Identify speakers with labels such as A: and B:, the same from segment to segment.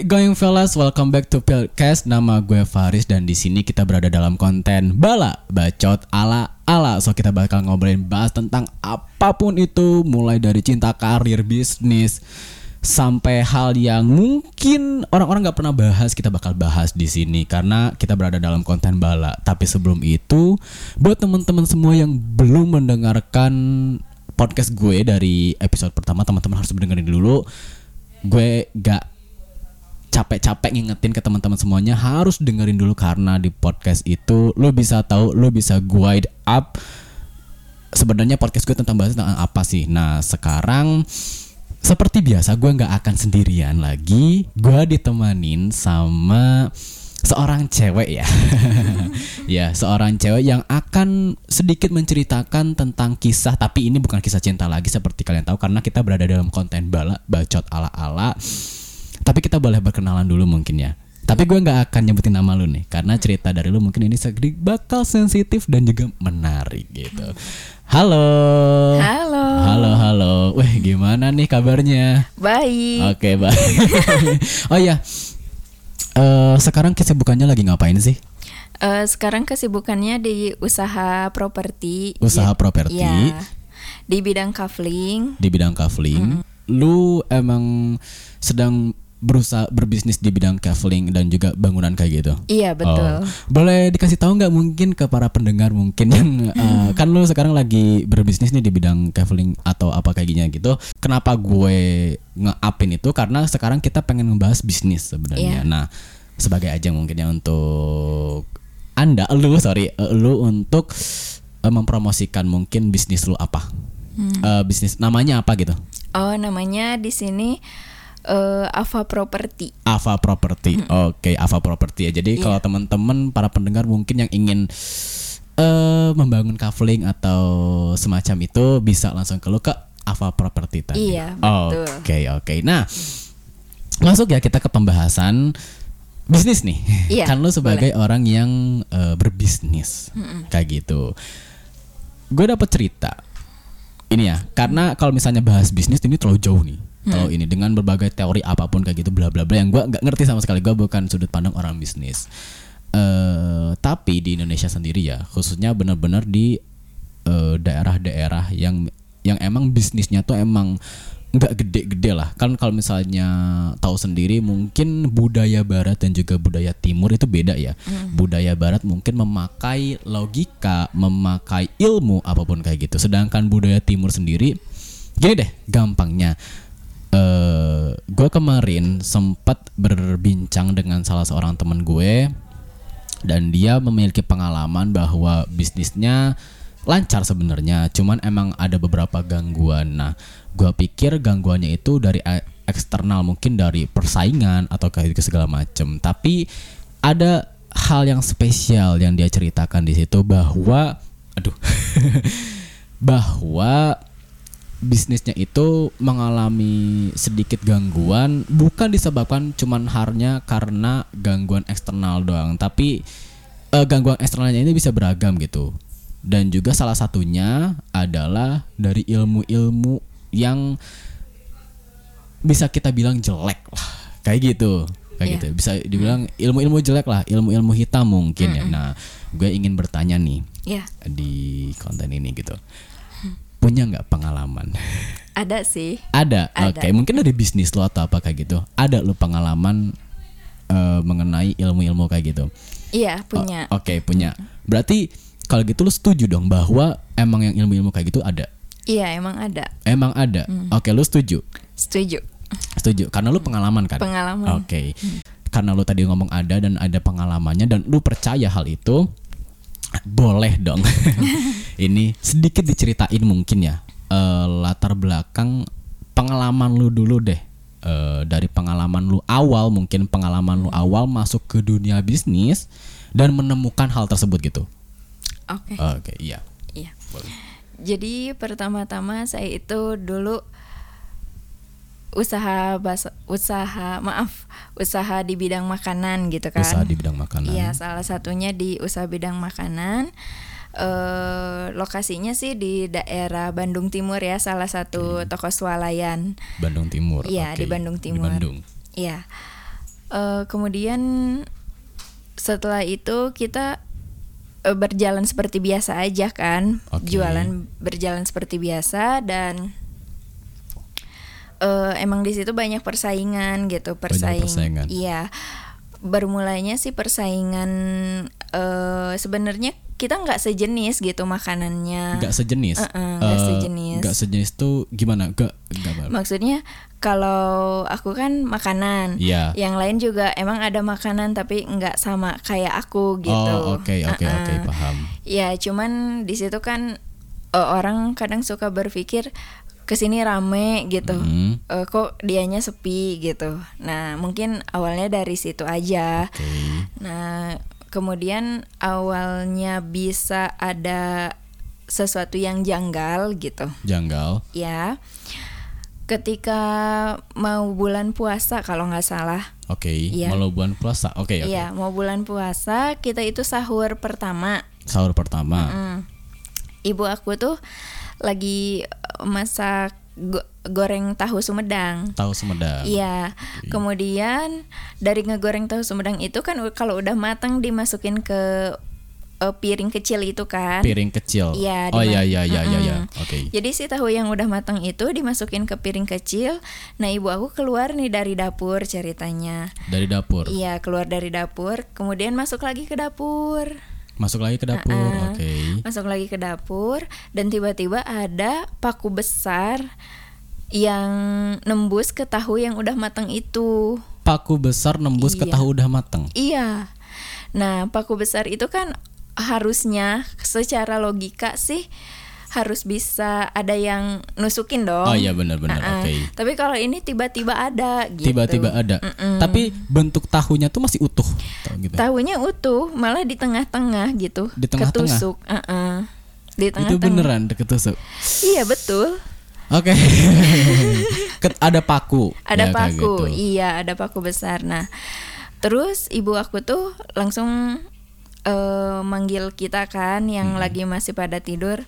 A: Going fellas, welcome back to Pilcast. Nama gue Faris dan di sini kita berada dalam konten bala bacot ala ala. So kita bakal ngobrolin bahas tentang apa pun itu, mulai dari cinta, karir, bisnis, sampai hal yang mungkin orang-orang nggak pernah bahas kita bakal bahas di sini karena kita berada dalam konten bala. Tapi sebelum itu, buat teman-teman semua yang belum mendengarkan podcast gue dari episode pertama, teman-teman harus mendengarin dulu. Gue gak capek-capek ngingetin ke teman-teman semuanya harus dengerin dulu karena di podcast itu lo bisa tahu lo bisa guide up sebenarnya podcast gue tentang bahas tentang apa sih. Nah sekarang seperti biasa gue nggak akan sendirian lagi. Gue ditemanin sama seorang cewek ya. Ya seorang cewek yang akan sedikit menceritakan tentang kisah tapi ini bukan kisah cinta lagi seperti kalian tahu karena kita berada dalam konten bala bacot ala ala tapi kita boleh berkenalan dulu mungkin ya. Tapi gue nggak akan nyebutin nama lu nih karena cerita dari lu mungkin ini sedikit bakal sensitif dan juga menarik gitu. Halo.
B: Halo.
A: Halo, halo. Weh, gimana nih kabarnya?
B: Baik.
A: Oke, baik. oh iya. Uh, sekarang kesibukannya lagi ngapain sih?
B: Uh, sekarang kesibukannya di usaha properti.
A: Usaha properti.
B: Ya, di bidang kafling.
A: Di bidang kafling. Mm. Lu emang sedang berusaha berbisnis di bidang kafling dan juga bangunan kayak gitu.
B: Iya betul. Oh.
A: Boleh dikasih tahu nggak mungkin ke para pendengar mungkin yang uh, kan lu sekarang lagi berbisnis nih di bidang kafling atau apa kayak gini gitu. Kenapa gue nge-upin itu karena sekarang kita pengen ngebahas bisnis sebenarnya. Yeah. Nah, sebagai ajang mungkin ya untuk Anda lu sorry lu untuk uh, mempromosikan mungkin bisnis lu apa? Hmm. Uh, bisnis namanya apa gitu?
B: Oh, namanya di sini uh, Ava Property.
A: Ava Property. Mm -hmm. Oke, okay, Ava Property ya. Jadi yeah. kalau teman-teman para pendengar mungkin yang ingin uh, membangun kafling atau semacam itu bisa langsung ke lu ke Ava Property tadi.
B: Iya, betul.
A: Oke, okay, oke. Okay. Nah, masuk ya kita ke pembahasan bisnis nih.
B: Iya,
A: kan lu sebagai boleh. orang yang uh, berbisnis. Mm -mm. Kayak gitu. Gue dapet cerita. Ini ya, karena kalau misalnya bahas bisnis ini terlalu jauh nih hmm. kalau ini dengan berbagai teori apa pun kayak gitu bla bla bla yang gue nggak ngerti sama sekali. Gue bukan sudut pandang orang bisnis. Uh, tapi di Indonesia sendiri ya khususnya benar-benar di daerah daerah-daerah yang yang emang bisnisnya tuh emang nggak gede-gede lah. Kan kalau misalnya tahu sendiri mungkin budaya barat dan juga budaya timur itu beda ya. Mm. budaya barat mungkin memakai logika memakai ilmu apa pun kayak gitu. Sedangkan budaya timur sendiri gini deh gampangnya uh, gue kemarin sempat berbincang dengan salah seorang teman gue dan dia memiliki pengalaman bahwa bisnisnya lancar sebenarnya cuman emang ada beberapa gangguan. Nah gue pikir gangguannya itu dari eksternal mungkin dari persaingan atau kayak segala macem. Tapi ada hal yang spesial yang dia ceritakan di situ bahwa aduh bahwa bisnisnya itu mengalami sedikit gangguan bukan disebabkan cuman harnya karena gangguan eksternal doang tapi uh, gangguan eksternalnya ini bisa beragam gitu dan juga salah satunya adalah dari ilmu-ilmu yang bisa kita bilang jelek lah kayak gitu kayak yeah. gitu bisa dibilang ilmu-ilmu jelek lah ilmu-ilmu hitam mungkin mm -hmm. ya nah gue ingin bertanya nih
B: yeah.
A: di konten ini gitu punya nggak pengalaman?
B: Ada sih.
A: Ada. Oke, okay. mungkin dari bisnis lo atau apa kayak gitu. Ada lo pengalaman uh, mengenai ilmu-ilmu kayak gitu?
B: Iya, punya.
A: Oh, Oke, okay, punya. Berarti kalau gitu lo setuju dong bahwa emang yang ilmu-ilmu kayak gitu ada?
B: Iya, emang ada.
A: Emang ada. Hmm. Oke, okay, lo setuju?
B: Setuju.
A: Setuju. Karena lo pengalaman kan?
B: Pengalaman.
A: Oke. Okay. Hmm. Karena lo tadi ngomong ada dan ada pengalamannya dan lo percaya hal itu, boleh dong. ini sedikit diceritain mungkin ya uh, latar belakang pengalaman lu dulu deh. Uh, dari pengalaman lu awal mungkin pengalaman lu awal masuk ke dunia bisnis dan menemukan hal tersebut gitu.
B: Oke. Okay.
A: Oke, okay, iya.
B: Iya. Jadi pertama-tama saya itu dulu usaha basa, usaha maaf usaha di bidang makanan gitu kan.
A: Usaha di bidang makanan.
B: Iya salah satunya di usaha bidang makanan. Eh, lokasinya sih di daerah Bandung Timur ya salah satu hmm. toko swalayan.
A: Bandung Timur
B: iya
A: okay.
B: di Bandung Timur.
A: Di Bandung.
B: Iya. Eh, kemudian setelah itu kita eh, berjalan seperti biasa aja kan,
A: Oke.
B: jualan berjalan seperti biasa dan eh, emang di situ banyak persaingan gitu, persaing.
A: persaingan.
B: Iya. Bermulanya sih persaingan eh sebenarnya kita nggak sejenis gitu makanannya.
A: Nggak sejenis.
B: Uh-uh, nggak
A: Eh,
B: sejenis.
A: nggak sejenis tuh gimana? Gak, gak apa.
B: Maksudnya kalau aku kan makanan,
A: Iya.
B: yang lain juga emang ada makanan tapi nggak sama kayak aku gitu.
A: Oh, oke, oke,
B: Uh-uh.
A: oke, paham.
B: Ya cuman di situ kan eh, orang kadang suka berpikir ke sini rame gitu,
A: Hmm.
B: Eh, kok dianya sepi gitu. Nah mungkin awalnya dari situ aja.
A: Oke.
B: Nah kemudian awalnya bisa ada sesuatu yang janggal gitu
A: Janggal.
B: ya ketika mau bulan puasa kalau nggak salah
A: Oke.
B: Iya.
A: Malu bulan puasa. Oke, oke.
B: Iya mau bulan puasa kita itu sahur pertama
A: Sahur pertama.
B: Hmm. ibu aku tuh lagi eh, masak go- goreng tahu Sumedang
A: Tahu Sumedang.
B: Iya, kemudian dari ngegoreng tahu Sumedang itu kan kalau udah matang dimasukin ke eh, piring kecil itu kan.
A: Piring kecil.
B: Iya,
A: Oh iya iya iya iya.
B: Mm-mm.
A: Oke.
B: Jadi si tahu yang udah matang itu dimasukin ke piring kecil. Nah ibu aku keluar nih dari dapur ceritanya.
A: Dari dapur.
B: Iya keluar dari dapur, kemudian masuk lagi ke dapur.
A: Masuk lagi ke dapur.
B: Uh-uh.
A: Oke.
B: Masuk lagi ke dapur dan tiba-tiba ada paku besar yang nembus ke tahu yang udah matang itu.
A: Paku besar nembus ke
B: Iya.
A: tahu udah mateng.
B: Iya. Nah, paku besar itu kan harusnya secara logika sih harus bisa ada yang nusukin dong.
A: Oh iya benar-benar.
B: Ah-ah.
A: Oke.
B: Tapi kalau ini tiba-tiba ada gitu.
A: Tiba-tiba ada. Tapi bentuk tahunya tuh masih utuh. Tahu gitu.
B: Tahunya utuh, malah di tengah-tengah gitu.
A: Di tengah-tengah?
B: Ketusuk. Ah-ah. Di
A: Itu
B: tengah-tengah.
A: beneran deket tusuk.
B: Iya, betul.
A: Oke. Ket- ada paku.
B: Ada
A: Ya,
B: paku.
A: gitu.
B: Iya, ada paku besar. Nah, terus ibu aku tuh langsung eh, manggil kita kan yang lagi masih pada tidur.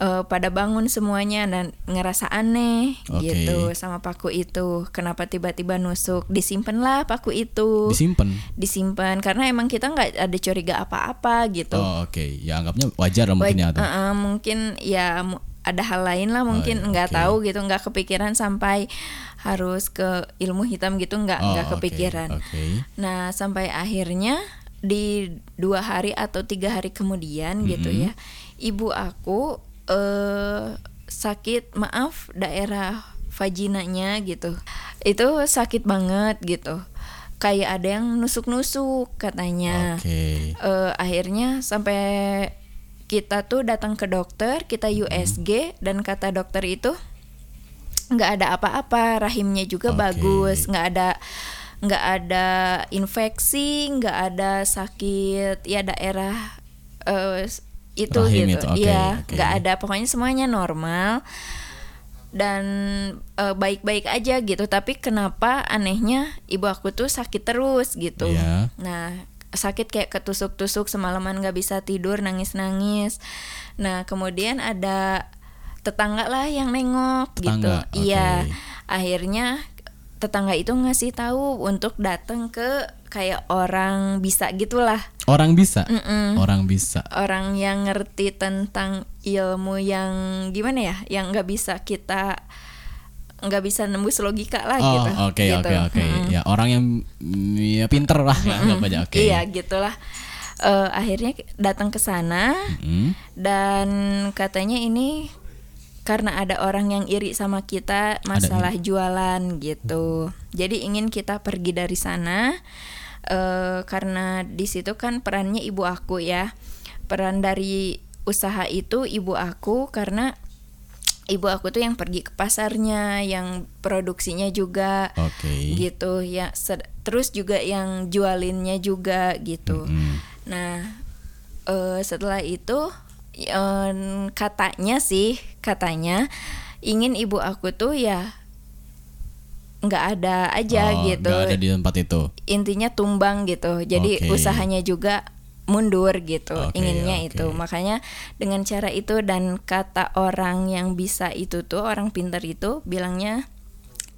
B: Eh, pada bangun semuanya dan ngerasa aneh
A: Oke.
B: gitu sama paku itu. Kenapa tiba-tiba nusuk? Disimpanlah paku itu.
A: Disimpan.
B: Disimpan karena emang kita nggak ada curiga apa-apa gitu.
A: Oh oke. Ya anggapnya wajar lah mungkin ya. Tuh.
B: uh-uh, mungkin ya ada hal lain lah mungkin
A: iya,
B: nggak
A: oke.
B: tahu gitu nggak kepikiran sampai harus ke ilmu hitam gitu nggak
A: Oh,
B: nggak kepikiran.
A: Oke.
B: Nah sampai akhirnya di dua hari atau tiga hari kemudian gitu
A: Mm-hmm.
B: ya ibu aku eh sakit maaf daerah vaginanya gitu itu sakit banget gitu kayak ada yang nusuk-nusuk katanya
A: Oke.
B: eh, akhirnya sampai kita tuh datang ke dokter kita
A: Hmm.
B: USG dan kata dokter itu nggak ada apa-apa rahimnya juga
A: Oke.
B: bagus nggak ada nggak ada infeksi nggak ada sakit ya daerah eh, itu
A: Rahim
B: gitu.
A: itu, oke,
B: ya
A: oke.
B: nggak ada. Pokoknya semuanya normal. Dan eh, baik-baik aja gitu. Tapi kenapa anehnya ibu aku tuh sakit terus gitu.
A: Iya.
B: nah sakit kayak ketusuk-tusuk semalaman nggak bisa tidur nangis-nangis. Nah kemudian ada tetangga lah yang nengok gitu.
A: Tetangga, oke.
B: iya akhirnya tetangga itu ngasih tahu untuk datang ke kayak orang bisa gitulah
A: Orang bisa.
B: Mm-mm.
A: Orang bisa.
B: orang yang ngerti tentang ilmu yang gimana ya yang nggak bisa kita nggak bisa nembus logika lah
A: Oh
B: gitu
A: oke
B: gitu.
A: oke oke. Ya orang yang mm, ya pinter lah anggap aja. Oke.
B: iya gitulah Eh, akhirnya datang ke sana
A: Mm.
B: dan katanya ini karena ada orang yang iri sama kita masalah jualan gitu jadi ingin kita pergi dari sana eh, karena di situ kan perannya ibu aku ya peran dari usaha itu ibu aku karena ibu aku tuh yang pergi ke pasarnya yang produksinya juga
A: Oke.
B: gitu ya terus juga yang jualinnya juga gitu
A: Mm.
B: Nah, eh, setelah itu eh, katanya sih, katanya ingin ibu aku tuh ya nggak ada aja
A: Oh,
B: gitu.
A: nggak ada di tempat itu.
B: Intinya tumbang gitu. Jadi
A: Oke.
B: usahanya juga mundur gitu.
A: Oke,
B: Inginnya
A: oke.
B: itu. Makanya dengan cara itu dan kata orang yang bisa itu tuh orang pintar itu bilangnya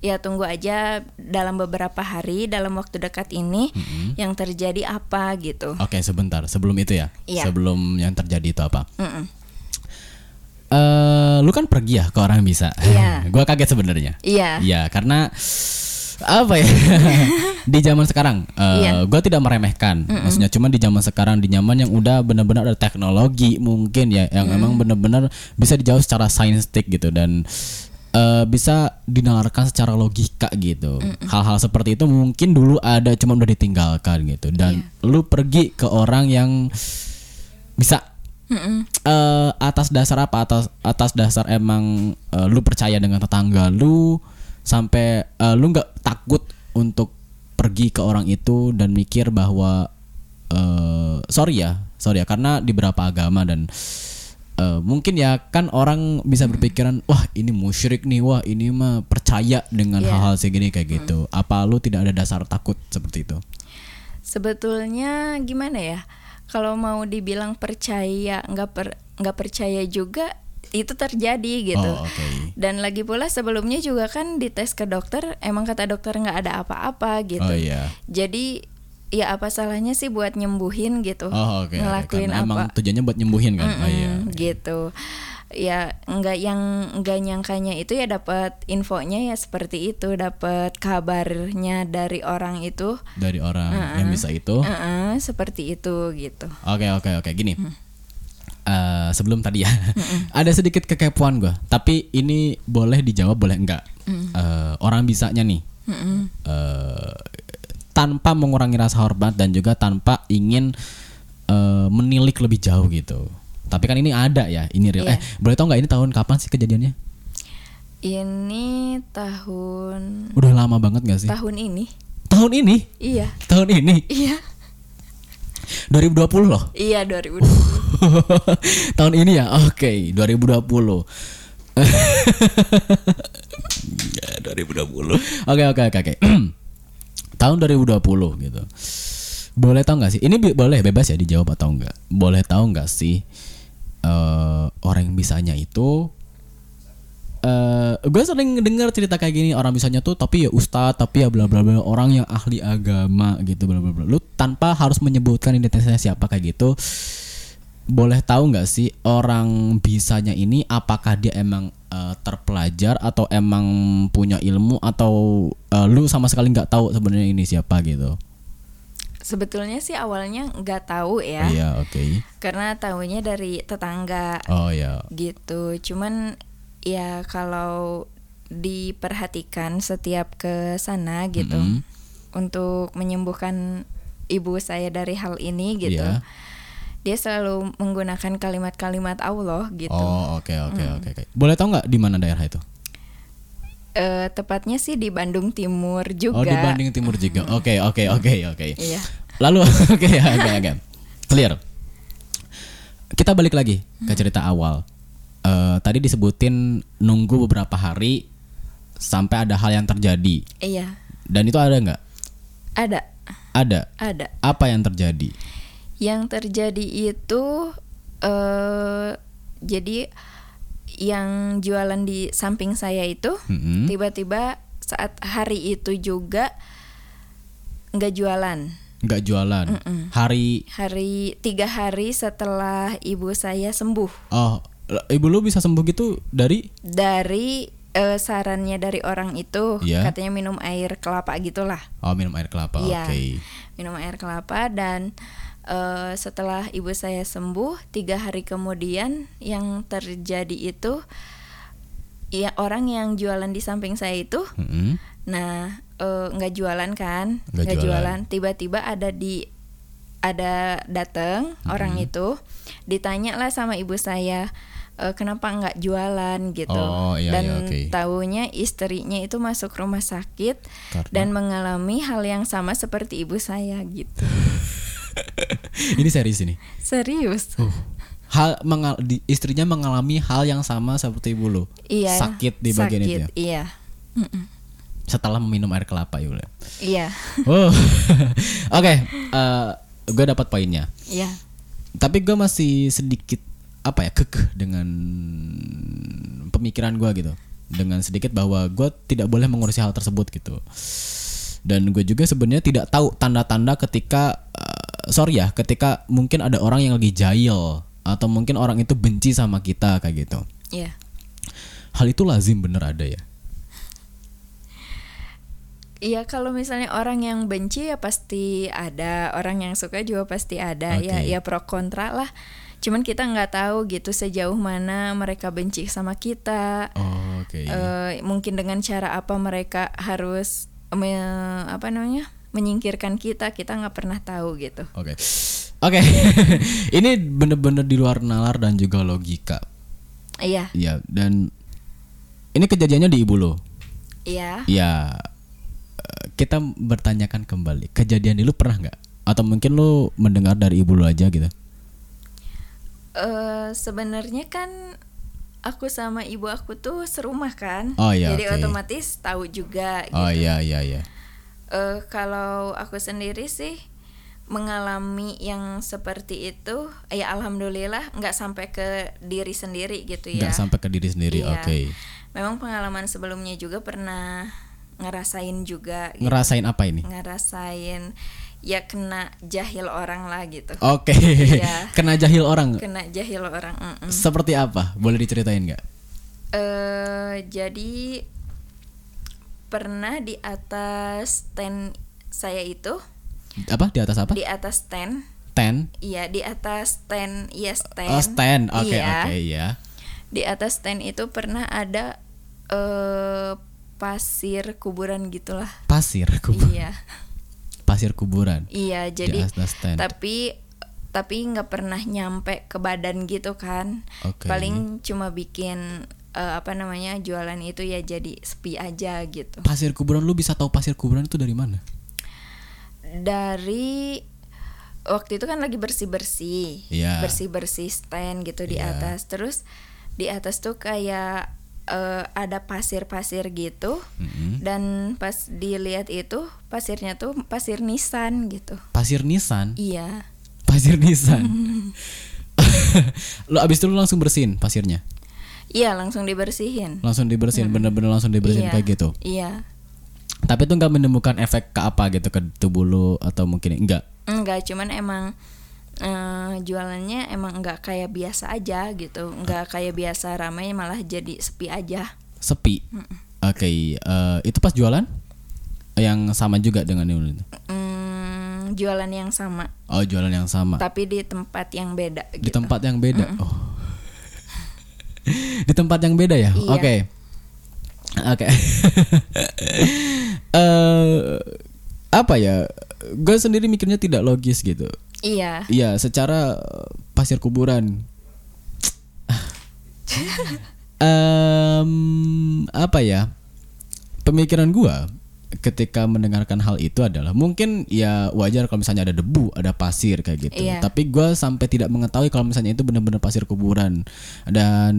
B: ya tunggu aja dalam beberapa hari dalam waktu dekat ini yang terjadi apa gitu.
A: Oke, sebentar. Sebelum itu ya.
B: Iya.
A: Sebelum yang terjadi itu apa?
B: Mm-mm.
A: Eh, lu kan pergi ya ke orang yang bisa.
B: Iya.
A: gua kaget sebenarnya.
B: Iya.
A: Iya, karena apa ya? di zaman sekarang, eh,
B: Iya.
A: gua tidak meremehkan. Maksudnya cuma di zaman sekarang di zaman yang udah benar-benar ada teknologi mungkin ya, yang emang benar-benar bisa dijawab secara scientific gitu dan eh, bisa dinalarkan secara logika gitu. Hal-hal seperti itu mungkin dulu ada cuma udah ditinggalkan gitu. Dan lu pergi ke orang yang bisa
B: Mm-mm.
A: eh atas dasar apa atas atas dasar emang eh, lu percaya dengan tetangga lu sampai eh, lu nggak takut untuk pergi ke orang itu dan mikir bahwa eh sorry ya sorry ya karena di beberapa agama dan eh, mungkin ya kan orang bisa berpikiran wah ini musyrik nih wah ini mah percaya dengan
B: Iya.
A: hal-hal segini kayak gitu apa lu tidak ada dasar takut seperti itu
B: Sebetulnya gimana ya? Kalau mau dibilang percaya nggak per nggak percaya juga itu terjadi gitu.
A: oh oke
B: Dan lagi pula sebelumnya juga kan dites ke dokter emang kata dokter nggak ada apa-apa gitu.
A: oh iya
B: Jadi ya apa salahnya sih buat nyembuhin gitu.
A: oh oke.
B: ngelakuin
A: karena
B: apa?
A: emang tujuannya buat nyembuhin kan oh iya
B: Mm, gitu. Ya nggak yang nggak nyangkanya itu ya dapat infonya ya seperti itu, dapat kabarnya dari orang itu
A: dari orang yang bisa itu
B: Heeh, seperti itu gitu.
A: Oke oke oke gini. Eh, sebelum tadi ya, ada sedikit kekepoan gue. Tapi ini boleh dijawab boleh enggak. Eh, orang bisanya nih, eh, tanpa mengurangi rasa hormat dan juga tanpa ingin eh, menilik lebih jauh gitu. Tapi kan ini ada ya, ini real.
B: Iya.
A: Eh boleh tau nggak ini tahun kapan sih kejadiannya?
B: Ini tahun
A: Udah lama banget gak sih?
B: tahun ini.
A: tahun ini,
B: Iya.
A: tahun ini,
B: Iya.
A: 2020 loh.
B: Iya 2020.
A: tahun ini ya oke 2020 Ya, 2020 oke oke oke oke tahun 2020 gitu boleh tahu nggak sih ini boleh bebas ya dijawab atau enggak boleh tahu nggak sih eh orang yang bisanya itu eh gue sering dengar cerita kayak gini orang bisanya tuh tapi ya ustadz tapi ya bla bla bla orang yang ahli agama gitu bla bla bla. Lu tanpa harus menyebutkan identitasnya siapa kayak gitu boleh tahu nggak sih orang bisanya ini apakah dia emang eh, terpelajar atau emang punya ilmu atau eh, lu sama sekali nggak tahu sebenarnya ini siapa gitu
B: Sebetulnya sih awalnya nggak tahu ya.
A: iya oke
B: Karena tahunya dari tetangga
A: oh ya
B: gitu. Cuman ya kalau diperhatikan setiap ke sana gitu
A: Mm-mm.
B: untuk menyembuhkan ibu saya dari hal ini gitu.
A: Iya.
B: Dia selalu menggunakan kalimat-kalimat Allah gitu.
A: oh oke oke oke oke boleh tahu nggak di mana daerah itu
B: Eh, tepatnya sih di Bandung Timur juga.
A: oh di Bandung Timur juga. Oke oke oke oke.
B: Iya.
A: lalu oke ya oke oke. Clear. Kita balik lagi ke cerita awal. Eh, tadi disebutin nunggu beberapa hari sampai ada hal yang terjadi.
B: Iya.
A: dan itu ada nggak?
B: Ada,
A: ada.
B: Ada.
A: apa yang terjadi?
B: Yang terjadi itu eh jadi yang jualan di samping saya itu
A: Mm-mm.
B: tiba-tiba saat hari itu juga nggak jualan.
A: nggak jualan hari
B: Hari tiga hari setelah ibu saya sembuh
A: oh ibu lu bisa sembuh gitu dari
B: dari eh, sarannya dari orang itu
A: Iya.
B: katanya minum air kelapa gitulah.
A: oh minum air kelapa
B: Iya.
A: oke
B: minum air kelapa dan eh, setelah ibu saya sembuh tiga hari kemudian yang terjadi itu ya orang yang jualan di samping saya itu
A: Mm-mm.
B: nah eh, nggak jualan kan
A: Nggak jualan.
B: tiba-tiba ada di ada datang orang itu ditanya lah sama ibu saya "Eh, kenapa nggak jualan gitu
A: Oh, iya,
B: dan
A: iya, oke.
B: taunya istrinya itu masuk rumah sakit
A: Karena?
B: dan mengalami hal yang sama seperti ibu saya gitu
A: ini serius ini?
B: Serius?
A: Uh, hal mengal- di- istrinya mengalami hal yang sama seperti ibu lu?
B: Iya.
A: Sakit di bagian itu ya?
B: sakit, iya
A: setelah meminum air kelapa ya
B: iya.
A: Oh. Oke gue dapat poinnya.
B: Iya.
A: Tapi gue masih sedikit apa ya kekeh dengan pemikiran gue gitu. Dengan sedikit bahwa gue tidak boleh mengurusi hal tersebut gitu. Dan gue juga sebenarnya tidak tahu tanda-tanda ketika uh, sorry ya ketika mungkin ada orang yang lagi jahil atau mungkin orang itu benci sama kita kayak gitu
B: Iya.
A: hal itu lazim bener ada ya
B: Iya kalau misalnya orang yang benci ya pasti ada, orang yang suka juga pasti ada. Ya
A: Oke.
B: ya pro kontra lah. Cuman kita nggak tahu gitu sejauh mana mereka benci sama kita.
A: oh, oke
B: Eh, mungkin dengan cara apa mereka harus me- apa namanya menyingkirkan kita kita nggak pernah tahu gitu.
A: Oke. Oke. Ini bener-bener di luar nalar dan juga logika.
B: Iya,
A: Iya, dan ini kejadiannya di Ibu lo.
B: iya.
A: Ya, eh, kita bertanyakan kembali. Kejadian ini lu pernah nggak? Atau mungkin lu mendengar dari ibu lu aja gitu?
B: Eh sebenarnya kan aku sama ibu aku tuh serumah kan.
A: Oh, iya,
B: Jadi
A: oke.
B: otomatis tahu juga gitu.
A: Oh iya iya iya.
B: Eh, kalau aku sendiri sih mengalami yang seperti itu, ya alhamdulillah nggak sampai ke diri sendiri gitu ya.
A: Nggak sampai ke diri sendiri.
B: Iya.
A: Oke.
B: Memang pengalaman sebelumnya juga pernah ngerasain juga, gitu.
A: Ngerasain apa ini?
B: ngerasain ya kena jahil orang lah gitu.
A: Oke.
B: Iya.
A: Kena jahil orang.
B: Kena jahil orang. mm-mm.
A: Seperti apa? Boleh diceritain nggak?
B: eh jadi pernah di atas stand saya itu
A: Apa? Di atas apa?
B: di atas stand
A: Ten.
B: iya di atas stand iya stand
A: Oh, stand. Oke,
B: iya
A: oke, ya.
B: di atas stand itu pernah ada eh pasir kuburan gitulah
A: Pasir kuburan.
B: iya
A: Pasir kuburan.
B: iya
A: Di
B: jadi
A: atas stand.
B: tapi tapi nggak pernah nyampe ke badan gitu kan
A: Oke.
B: paling cuma bikin eh, apa namanya jualan itu ya jadi sepi aja gitu
A: Pasir kuburan lu bisa tahu pasir kuburan itu dari mana?
B: dari waktu itu kan lagi bersih bersih
A: Iya.
B: bersih bersih stand gitu di
A: Iya.
B: atas terus di atas tuh kayak eh, ada pasir pasir gitu
A: Mm-mm.
B: dan pas dilihat itu pasirnya tuh pasir nisan gitu
A: Pasir Nissan.
B: iya
A: Pasir Nissan. lu abis itu lu langsung bersihin pasirnya.
B: Iya langsung dibersihin
A: Langsung dibersihin, bener-bener langsung dibersihin
B: Iya.
A: kayak gitu.
B: iya
A: Tapi itu nggak menemukan efek ke apa gitu ke tubuh lu atau mungkin enggak.
B: enggak cuman emang eh, jualannya emang enggak kayak biasa aja gitu enggak kayak biasa ramai malah jadi sepi aja
A: Sepi. Oke, eh, itu pas jualan yang sama juga dengan ini.
B: Hmm, jualan yang sama
A: Oh, jualan yang sama.
B: tapi di tempat yang beda
A: Di
B: gitu.
A: tempat yang beda. Oh. Di tempat yang beda ya?
B: Iya.
A: Oke. Oke. Eh, apa ya? Gue sendiri mikirnya tidak logis gitu.
B: Iya.
A: Iya, secara eh, pasir kuburan. Em, apa ya? Pemikiran gua ketika mendengarkan hal itu adalah mungkin ya wajar kalau misalnya ada debu, ada pasir kayak gitu.
B: Iya.
A: Tapi gua sampai tidak mengetahui kalau misalnya itu benar-benar pasir kuburan. Dan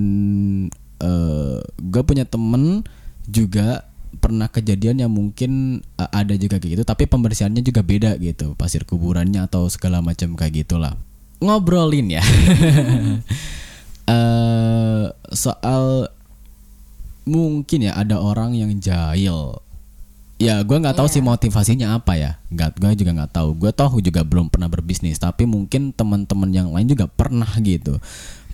A: eh gue punya temen juga pernah kejadian yang mungkin eh, ada juga kayak gitu, tapi pembersihannya juga beda gitu, pasir kuburannya atau segala macam kayak gitulah. Ngobrolin ya. eh soal mungkin ya ada orang yang jahil ya gue nggak tahu sih motivasinya apa ya. Nggak gue juga nggak tahu. Gue tahu juga belum pernah berbisnis tapi mungkin teman-teman yang lain juga pernah gitu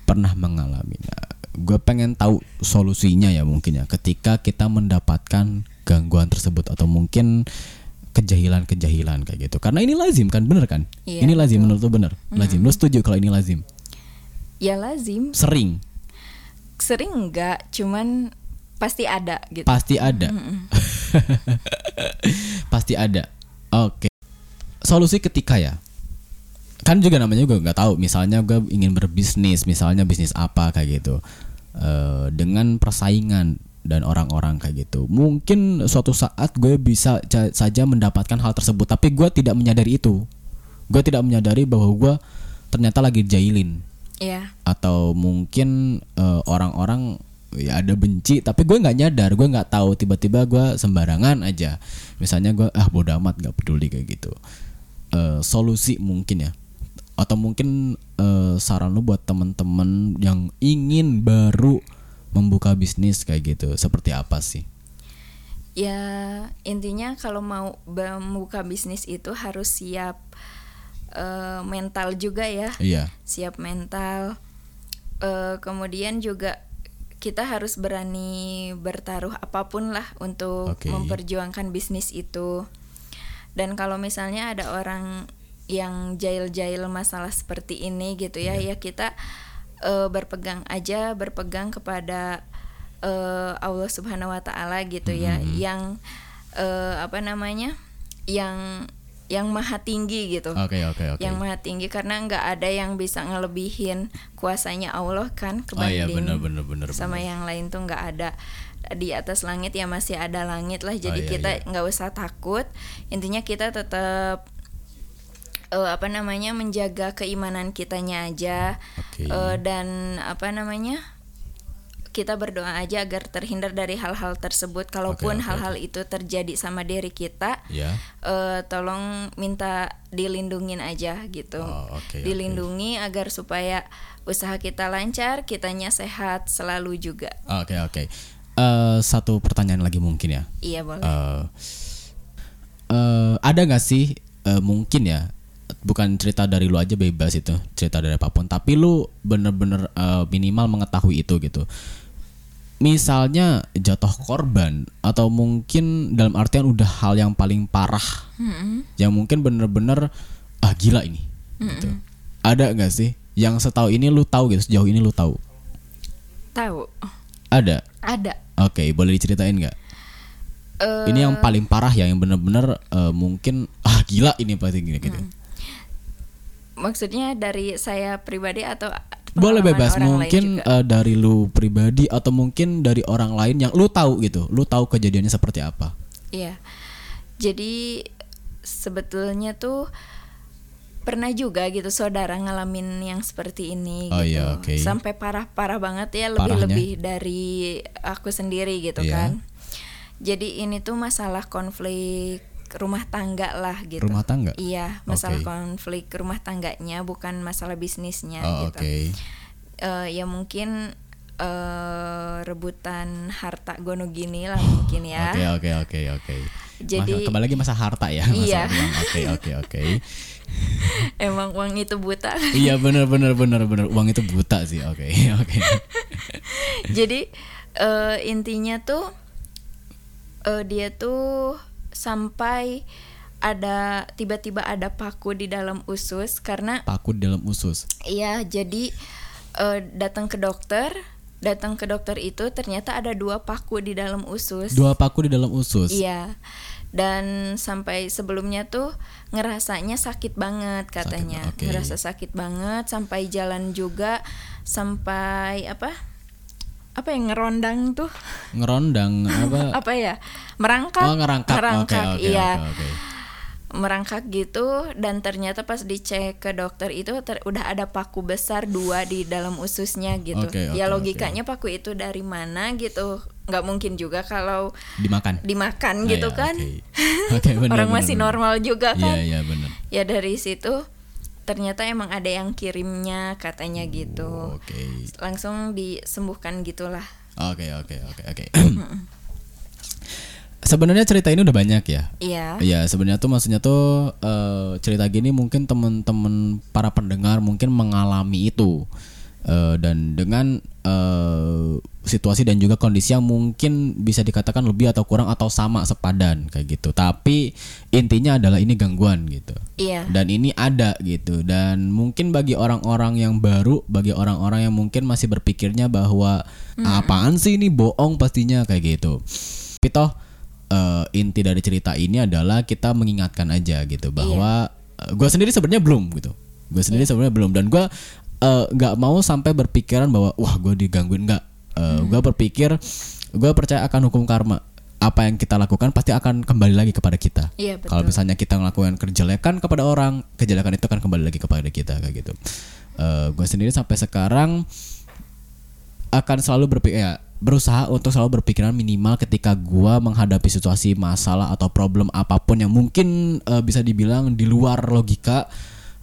A: pernah mengalami. Nah, gue pengen tahu solusinya ya mungkin ya. Ketika kita mendapatkan gangguan tersebut atau mungkin kejahilan-kejahilan kayak gitu. Karena ini lazim kan bener kan?
B: Iya,
A: ini lazim menurut lu bener? Lazim. Lu setuju kalau ini lazim?
B: Ya lazim.
A: sering?
B: Sering enggak, cuman pasti ada gitu.
A: pasti ada pasti ada. Oke. Solusi ketika ya. Kan juga namanya gue nggak tahu. Misalnya gue ingin berbisnis misalnya bisnis apa kayak gitu. Eh, dengan persaingan dan orang-orang kayak gitu. Mungkin suatu saat gue bisa saja mendapatkan hal tersebut tapi gue tidak menyadari itu. Gue tidak menyadari bahwa gue ternyata lagi jailin
B: Iya.
A: atau mungkin eh, orang-orang ya ada benci tapi gue nggak nyadar gue nggak tahu tiba-tiba gue sembarangan aja misalnya gue ah bodo amat nggak peduli kayak gitu Eh, solusi mungkin ya atau mungkin eh, saran lu buat temen-temen yang ingin baru membuka bisnis kayak gitu seperti apa sih?
B: Ya intinya kalau mau membuka bisnis itu harus siap uh, mental juga ya.
A: Iya.
B: Siap mental. Uh, kemudian juga kita harus berani bertaruh apa pun lah untuk
A: Oke.
B: memperjuangkan bisnis itu. Dan kalau misalnya ada orang yang jail-jail masalah seperti ini gitu ya, ya kita uh, berpegang aja, berpegang kepada uh, Allah Subhanahu Wa Taala gitu ya, yang uh, apa namanya, yang yang maha tinggi gitu
A: Oke oke oke.
B: yang maha tinggi karena nggak ada yang bisa ngelebihin kuasanya Allah kan
A: Oh iya
B: kebanding
A: benar benar benar.
B: sama
A: benar.
B: yang lain tuh nggak ada di atas langit ya masih ada langit lah jadi
A: iya,
B: kita
A: iya.
B: nggak usah takut intinya kita tetap eh, apa namanya menjaga keimanan kitanya aja
A: Oke.
B: Eh, dan apa namanya kita berdoa aja agar terhindar dari hal-hal tersebut kalaupun hal-hal itu terjadi sama diri kita
A: Ya.
B: eh, tolong minta dilindungin aja gitu.
A: Oh, oke.
B: Dilindungi agar supaya usaha kita lancar, kitanya sehat selalu juga.
A: Oke oke. Eh, satu pertanyaan lagi mungkin ya.
B: Iya boleh.
A: Eh, eh, ada nggak sih eh, mungkin ya bukan cerita dari lu aja bebas itu cerita dari apa pun. Tapi lu bener-bener eh, minimal mengetahui itu gitu. Misalnya jatuh korban atau mungkin dalam artian udah hal yang paling parah yang mungkin bener-bener ah gila ini. Gitu. Ada nggak sih yang setahu ini lu tahu gitu sejauh ini lu tahu?
B: Tahu?
A: ada?
B: Ada.
A: oke boleh diceritain nggak?
B: Eh,
A: ini yang paling parah ya yang bener-bener eh, mungkin ah gila ini pasti gini gitu
B: maksudnya dari saya pribadi atau
A: boleh bebas mungkin eh, dari lu pribadi atau mungkin dari orang lain yang lu tahu gitu lu tahu kejadiannya seperti apa
B: Iya. Jadi sebetulnya tuh pernah juga gitu saudara ngalamin yang seperti ini
A: Oh
B: gitu.
A: iya, oke.
B: Sampai parah-parah banget ya
A: Parahnya?
B: lebih-lebih dari aku sendiri gitu
A: Iya.
B: kan. Jadi ini tuh masalah konflik rumah tangga lah gitu.
A: Rumah tangga?
B: Iya, masalah
A: Oke.
B: konflik rumah tangganya bukan masalah bisnisnya
A: oh,
B: gitu.
A: oke
B: Eh, ya mungkin eh, rebutan harta gono gini lah mungkin ya.
A: oke oke oke oke
B: Jadi-
A: kembali lagi masa harta ya masa
B: Iya.
A: oke oke oke
B: Emang uang itu buta.
A: iya bener bener bener bener uang itu buta sih oke oke
B: Jadi eh, intinya tuh eh, dia tuh sampai ada tiba-tiba ada paku di dalam usus karena
A: paku di dalam usus.
B: Iya jadi eh, datang ke dokter datang ke dokter itu ternyata ada dua paku di dalam usus.
A: Dua paku di dalam usus?
B: Iya dan sampai sebelumnya tuh ngerasanya sakit banget katanya.
A: oke.
B: ngerasa sakit banget sampai jalan juga sampai apa apa yang ngerondang tuh?
A: Ngerondang apa?
B: Apa ya? Merangkak.
A: Oh ngerangkak. Oke oke
B: iya.
A: oke oke.
B: Merangkak gitu dan ternyata pas dicek ke dokter itu ter- udah ada paku besar dua di dalam ususnya gitu.
A: Oke,
B: ya
A: oke,
B: logikanya paku itu dari mana gitu. Nggak mungkin juga kalau
A: dimakan.
B: Dimakan
A: Ah,
B: gitu
A: ya,
B: kan.
A: oke. Oke, benar,
B: orang
A: benar,
B: masih
A: benar.
B: normal juga kan.
A: Iya benar.
B: Ya dari situ ternyata emang ada yang kirimnya katanya gitu.
A: oke.
B: Langsung disembuhkan gitulah.
A: Oke oke oke oke. Sebenarnya cerita ini udah banyak ya.
B: iya.
A: Iya sebenarnya tuh maksudnya tuh eh, cerita gini mungkin temen-temen para pendengar mungkin mengalami itu. Eh, dan dengan eh, situasi dan juga kondisi yang mungkin bisa dikatakan lebih atau kurang atau sama sepadan kayak gitu. Tapi intinya adalah ini gangguan gitu.
B: iya
A: Dan ini ada gitu dan mungkin bagi orang-orang yang baru, bagi orang-orang yang mungkin masih berpikirnya bahwa apaan sih ini bohong pastinya kayak gitu. Tapi toh eh, inti dari cerita ini adalah kita mengingatkan aja gitu bahwa gue sendiri sebenarnya belum gitu. Gue sendiri sebenarnya belum dan gue nggak mau sampai berpikiran bahwa wah gue digangguin nggak. Gue berpikir gue percaya akan hukum karma. Apa yang kita lakukan pasti akan kembali lagi kepada kita.
B: Iya.
A: Kalau misalnya kita melakukan kejelekan kepada orang, kejelekan itu akan kembali lagi kepada kita kayak gitu. gue sendiri sampai sekarang akan selalu berpikir ya, berusaha untuk selalu berpikiran minimal ketika gua menghadapi situasi masalah atau problem apa pun yang mungkin eh, bisa dibilang di luar logika.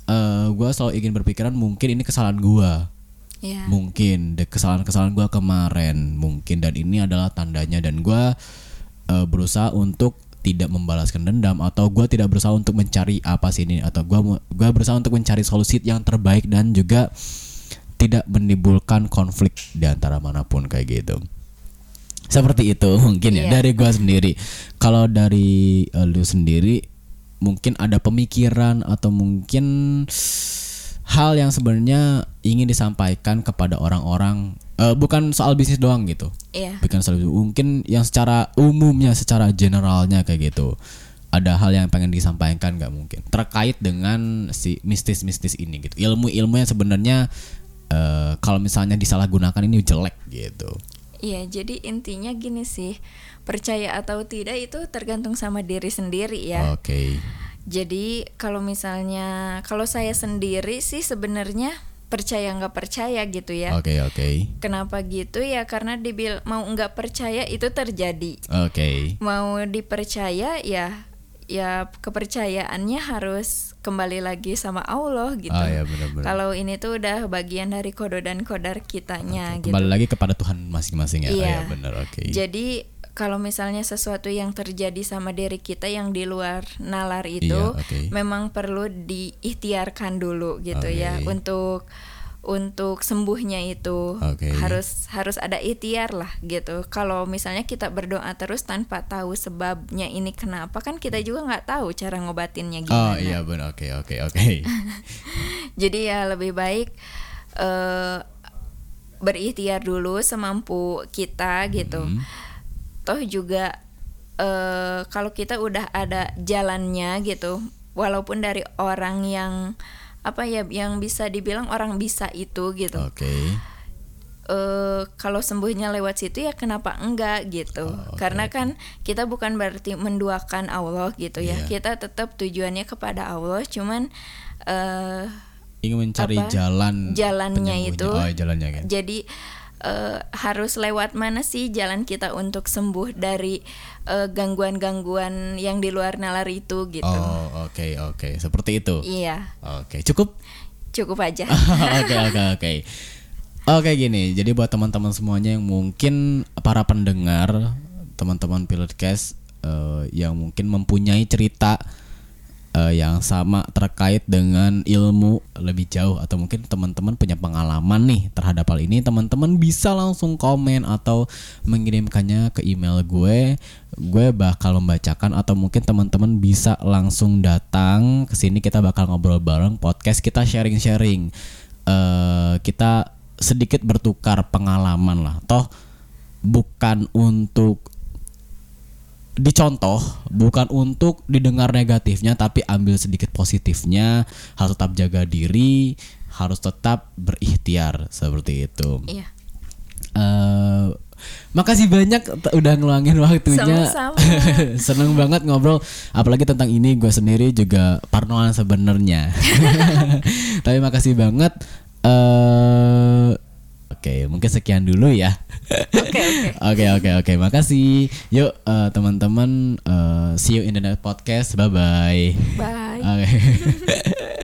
A: Eh, gua selalu ingin berpikiran mungkin ini kesalahan gua.
B: Iya.
A: mungkin de kesalahan-kesalahan gue kemarin. Mungkin dan ini adalah tandanya. Dan gue eh, berusaha untuk tidak membalaskan dendam atau gue tidak berusaha untuk mencari apa sih ini atau gue gue berusaha untuk mencari solusi yang terbaik dan juga tidak menimbulkan konflik di antara mana pun kayak gitu. Seperti itu mungkin ya.
B: Iya.
A: dari gue sendiri. Kalau dari eh, lu sendiri mungkin ada pemikiran atau mungkin hal yang sebenarnya ingin disampaikan kepada orang-orang eh, bukan soal bisnis doang gitu.
B: Iya.
A: bukan soal mungkin yang secara umumnya secara generalnya kayak gitu. Ada hal yang pengen disampaikan nggak mungkin. Terkait dengan si mistis-mistis ini gitu. Ilmu-ilmu yang sebenarnya eh, kalau misalnya disalahgunakan ini jelek gitu
B: Iya, jadi intinya gini sih, percaya atau tidak itu tergantung sama diri sendiri ya.
A: oke
B: Jadi kalau misalnya kalau saya sendiri sih sebenarnya percaya nggak percaya gitu ya.
A: oke oke
B: Kenapa gitu ya? Karena dibil mau nggak percaya itu terjadi.
A: oke
B: Mau dipercaya ya ya kepercayaannya harus kembali lagi sama Allah gitu.
A: oh ya
B: Kalau ini tuh udah bagian dari kode dan kodar kitanya gitu.
A: kembali lagi kepada Tuhan masing-masing ya Oh,
B: Iya.
A: ya benar oke
B: Jadi kalau misalnya sesuatu yang terjadi sama diri kita yang di luar nalar itu
A: Iya, oke.
B: memang perlu diikhtiarkan dulu gitu ya
A: Oke.
B: untuk untuk sembuhnya itu
A: Oke.
B: harus harus ada ikhtiar lah gitu. Kalau misalnya kita berdoa terus tanpa tahu sebabnya ini kenapa kan kita juga nggak tahu cara ngobatinnya
A: oh
B: gimana.
A: iya benar oke oke oke
B: Jadi ya lebih baik eh berikhtiar dulu semampu kita gitu.
A: Hmm.
B: Toh juga eh kalau kita udah ada jalannya gitu, walaupun dari orang yang apa ya yang bisa dibilang orang bisa itu gitu.
A: oke
B: eh kalau sembuhnya lewat situ ya kenapa enggak gitu.
A: Oh, oke,
B: Karena kan kita bukan berarti menduakan Allah gitu ya.
A: Iya.
B: Kita tetap tujuannya kepada Allah, cuman eh
A: ingin mencari
B: Apa?
A: jalan
B: Jalannya itu.
A: oh jalannya kan
B: Jadi eh, harus lewat mana sih jalan kita untuk sembuh dari eh, gangguan-gangguan yang di luar nalar itu gitu.
A: oh oke oke seperti itu
B: Iya,
A: oke cukup
B: cukup aja.
A: Oke oke oke. Oke gini, jadi buat teman-teman semuanya yang mungkin para pendengar, teman-teman Pilotcast eh, yang mungkin mempunyai cerita eh, yang sama terkait dengan ilmu lebih jauh atau mungkin teman-teman punya pengalaman nih terhadap hal ini, teman-teman bisa langsung komen atau mengirimkannya ke email gue. Gue bakal membacakan atau mungkin teman-teman bisa langsung datang ke sini kita bakal ngobrol bareng podcast kita sharing-sharing. eh kita sedikit bertukar pengalaman lah. Toh bukan untuk dicontoh, bukan untuk didengar negatifnya tapi ambil sedikit positifnya, harus tetap jaga diri, harus tetap berikhtiar seperti itu.
B: Iya.
A: eh makasih banyak udah ngeluangin waktunya.
B: Sama-sama.
A: Seneng banget ngobrol, apalagi tentang ini gue sendiri juga parnoan sebenarnya. Tapi makasih banget. eh Oke, mungkin sekian dulu ya.
B: Oke,
A: oke. Oke oke makasih. Yuk eh, teman-teman, eh, see you in the next podcast. Bye bye.
B: Bye.
A: Oke.